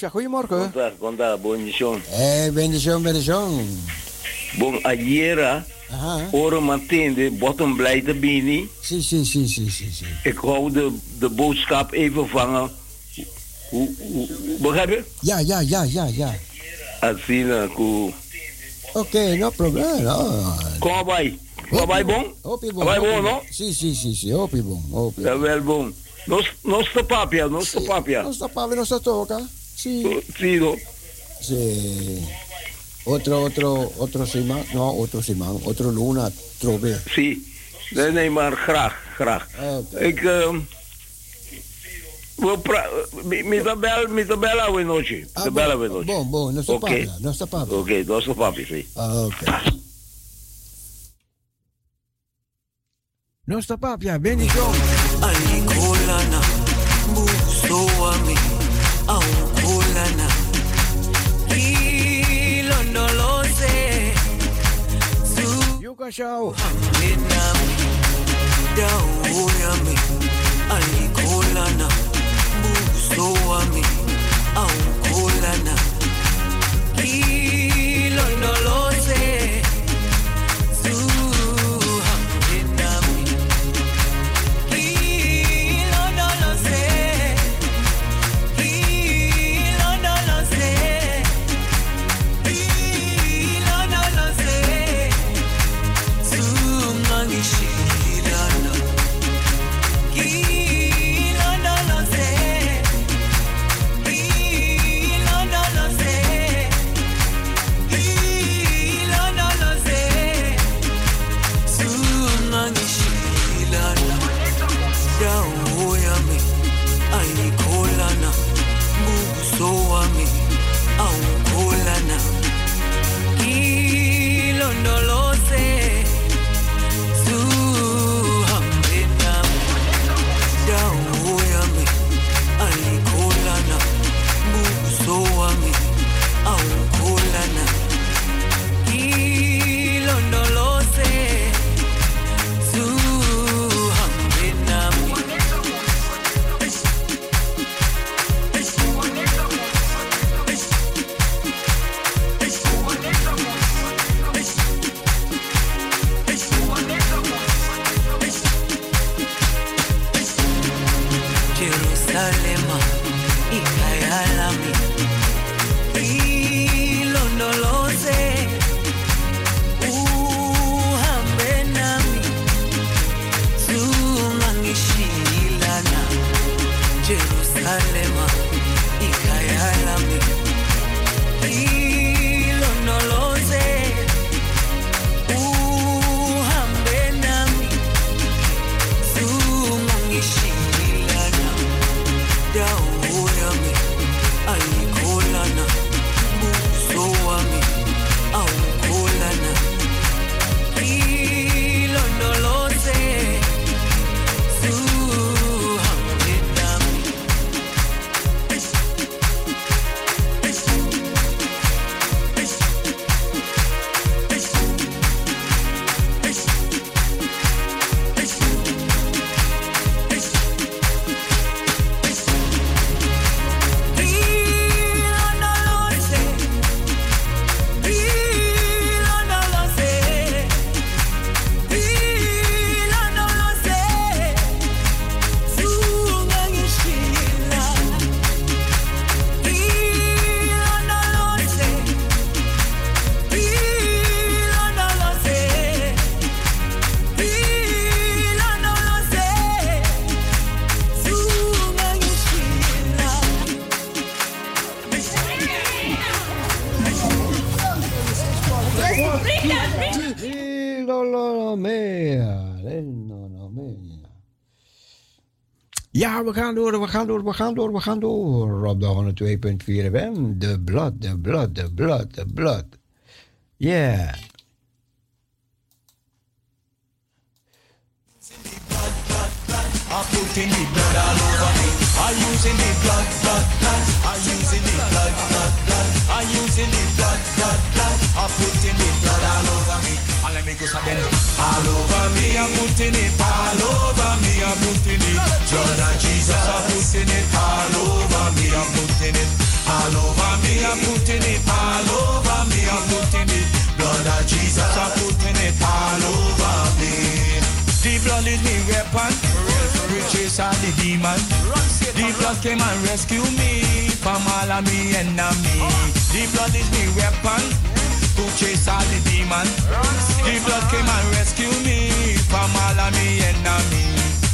Roesja, goedemorgen. Conta, conta, bonjour. Hé, bendición, bendición. Bon, ayer, Aha. oren matinde, bottom blij te bini. Si, si, si, si, si, si. Ik hou de, de boodschap even vangen. Hoe, hoe, begrijp je? Ja, ja, ja, ja, ja. Asina, ku. Oké, no problema. No. Kom bij. Kom bij, bon? Hopi Kom bij, bon, no? Si, si, si, si. Hopi bon. Hopi. Ja, wel, bon. Nos, nos te papia, nos te papia. No sta Pablo, no sta toca. Sí. Sido. Sí. Otro, otro, otro Simán, no, otro Simán, otro Luna, Trobe. Sí, nee, maar graag, graag. Ah, okay. Ik uh, wil praten, met Bella we noche. Ah, de Bella we noche. Bon, bon, no se okay. Papia, no se papia. Oké, okay, no se papia, sí. Ah, oké. Okay. No está papia, ah, ven y yo. Ay, colana, busó a mí. Soca Show. We gaan door, we gaan door, we gaan door, we gaan door. Op de 102.4 FM. De blood, de blood, de blood, de blood. Yeah. I'm putting the blood all over me. I'm using the blood, blood, blood. I'm using the blood, blood, blood. I'm using the blood, blood, blood. I'm putting the blood all over me. And let me go again. All over me, I'm putting it all Blood of Jesus, I'm putting it all over me. I'm putting it all over me. I'm putting it all over me. I'm putting it. Blood of Jesus, I'm putting it all over me. The blood is me weapon. Riches are the demon. The blood came and rescue me from all of me enemy. The blood is me weapon. To chase all the demon. The blood came and rescue me from all of me enemy.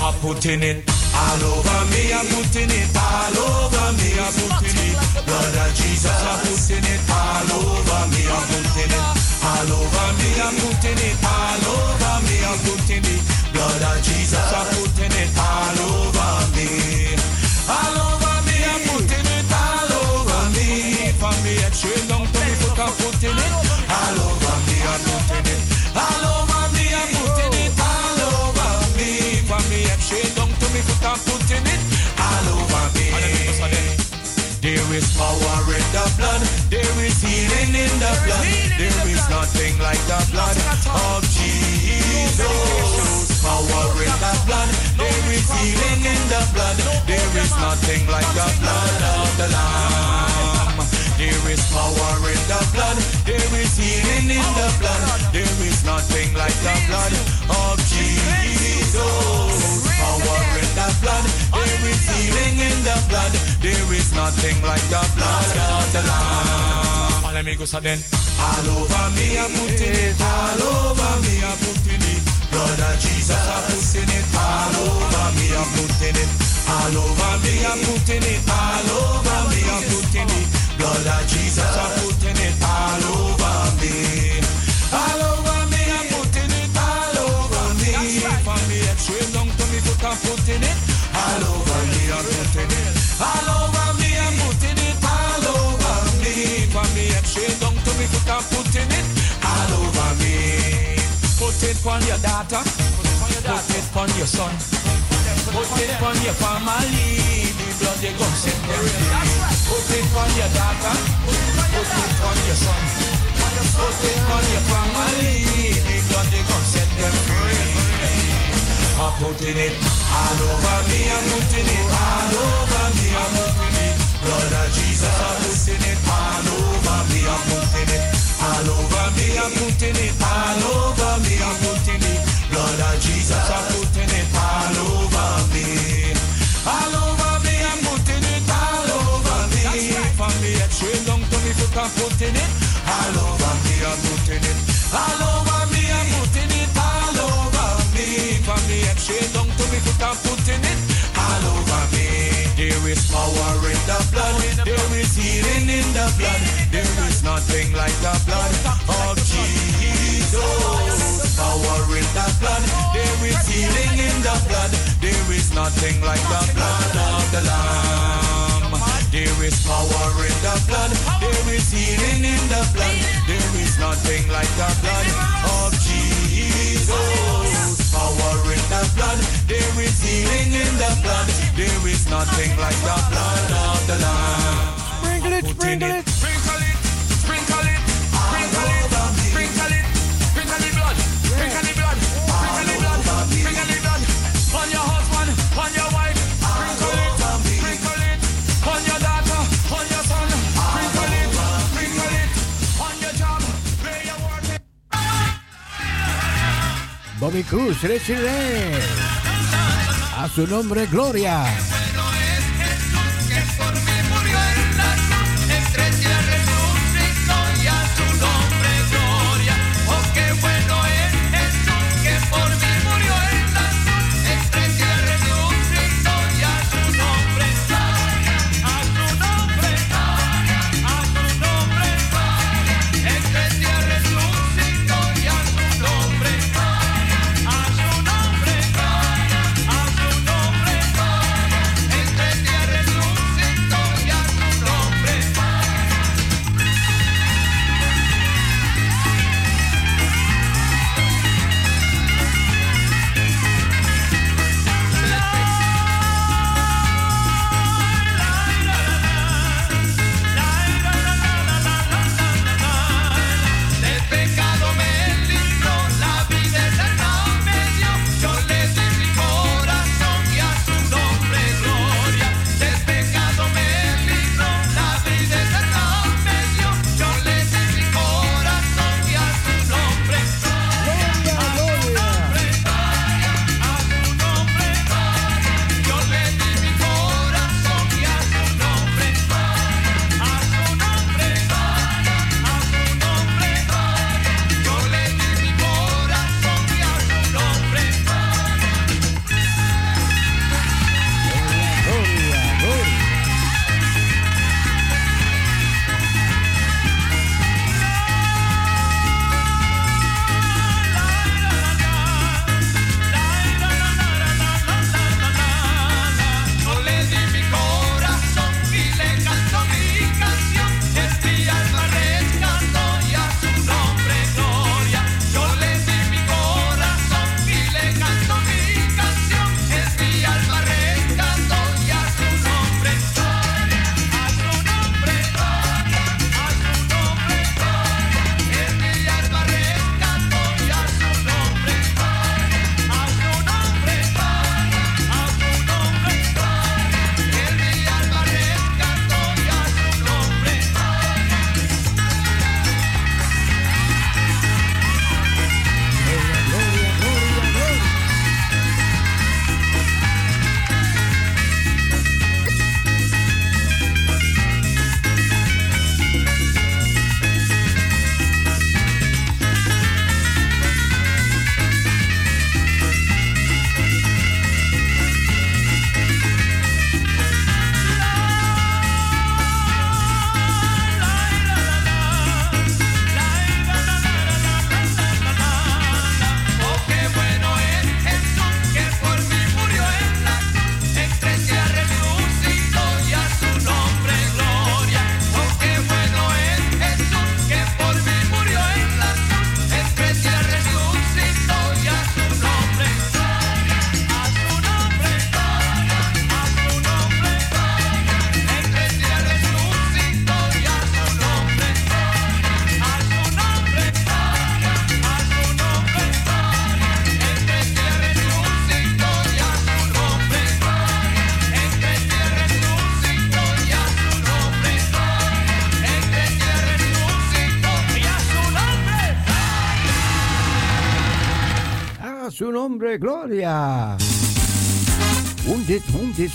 I'm putting it all over me. I'm putting it all over me. I'm putting it. Blood of Jesus. I'm putting it all over me. I'm putting it all over me. I'm putting it all over me. I'm putting it. Blood of Jesus. I'm putting it all over me. All over me. I'm putting it all over me. From me head straight down to me foot. I'm putting it all over is power in the blood. There is healing in the blood. There is nothing like the blood of Jesus. Power in the blood. There is healing in the blood. There is nothing like the blood of the Lamb. There is power in the blood. There is healing in the blood. There is nothing like the blood of nothing like the blood of the Lamb. All amigos are then. All over me, I'm putting it. All over me, I'm putting it. Blood of Jesus, I'm putting it. All over me, I'm putting it. All over me, I'm putting it. All over me, I'm putting it. Blood of Jesus, I'm putting it. All over me. All over it on your daughter. Put it on your son. Put it on your family. The blood they gon' set them. Put it on your daughter. Put it on your son. Put it on your family. The blood they gon' set them free. I'm putting it all over me. I'm putting it all over me. I'm putting it. Blood of Jesus. I'm putting it all over me. I'm putting it all over me. I'm putting it all over me. I'm putting it. Blood of Jesus. I'm putting it all over me. All over me. I'm putting it all over me. From me head straight down to me foot. I'm putting it all over me. I'm putting it all over me. I'm putting it all over me. From me head straight down to me foot. I'm putting it all over me. There is power in the blood. There is healing in the blood. Nothing like the blood of Jesus. Power in the blood. There is healing in the blood. There is nothing like the blood of the Lamb. There is power in the blood. There is healing in the blood. There is nothing like the blood of Jesus. Power in the blood. There is healing in the blood. There is nothing like the blood of the Lamb. Sprinkle it. Sprinkle it, Bobby Cruz, recibe. A su nombre, Gloria.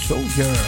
Soldier.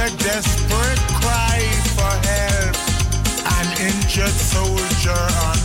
a desperate cry for help, an injured soldier on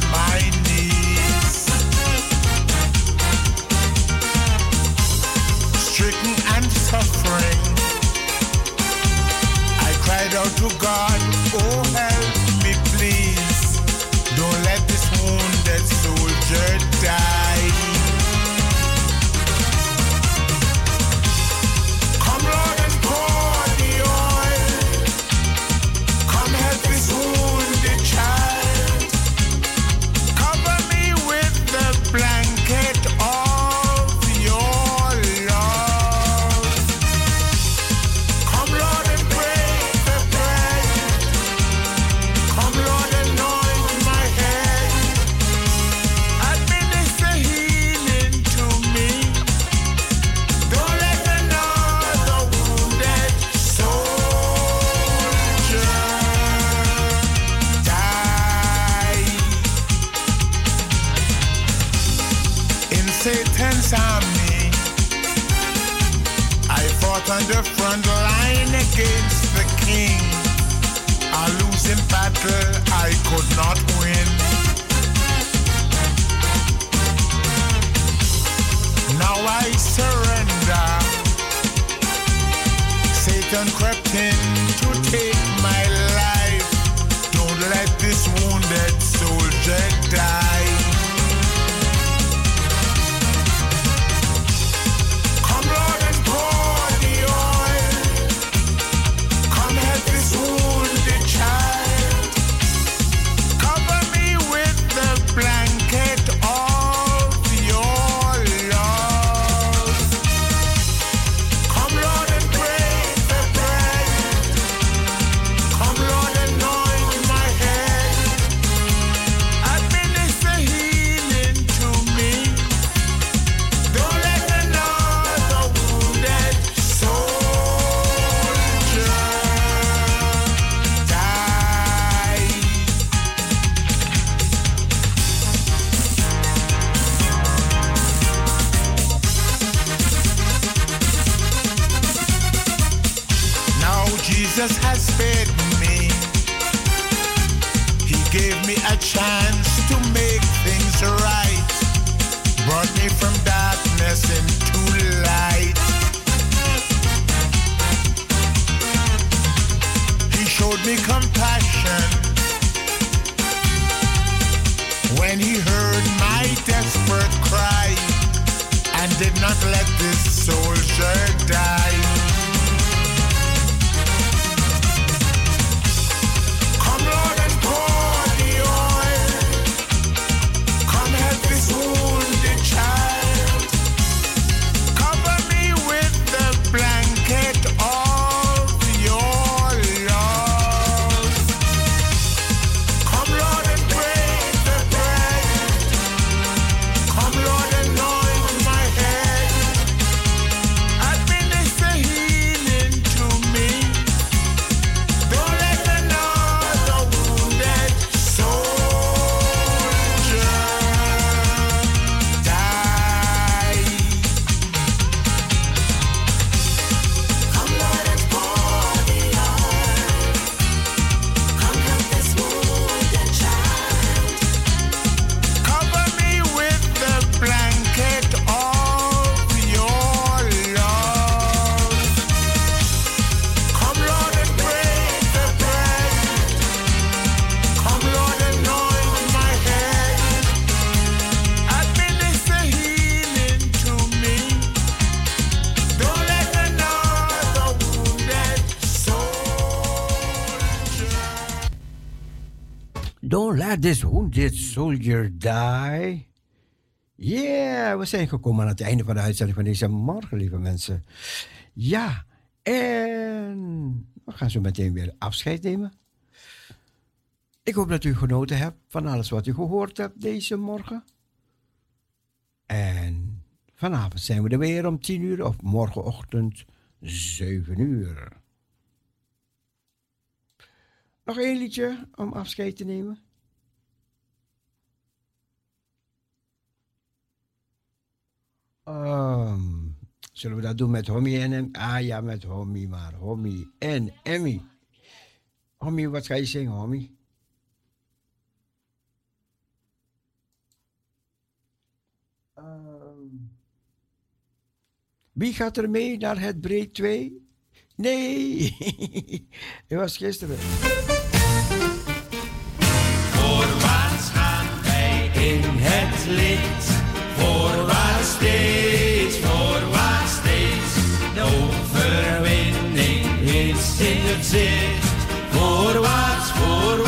Let this wounded soldier die. Yeah, we zijn gekomen aan het einde van de uitzending van deze morgen, lieve mensen. Ja, en we gaan zo meteen weer afscheid nemen. Ik hoop dat u genoten hebt van alles wat u gehoord hebt deze morgen. En vanavond zijn we er weer om 10 uur of morgenochtend 7 uur. Nog één liedje om afscheid te nemen. Ehm, zullen we dat doen met Hommy en Em? Ah ja, met Hommy maar. Hommy en Emmy. Hommy, wat ga je zingen, Hommy? Ehm, wie gaat er mee naar het breed 2? Nee, het was gisteren. Voorwaarts gaan wij in het licht. Voorwaarts steeds, in het zicht. Voorwaarts, voorwaarts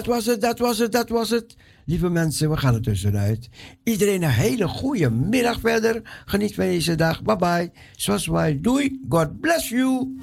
Dat was het, dat was het, dat was het. Lieve mensen, we gaan er tussenuit. Iedereen een hele goede middag verder. Geniet van deze dag. Bye bye. Zoals wij. Doei. God bless you.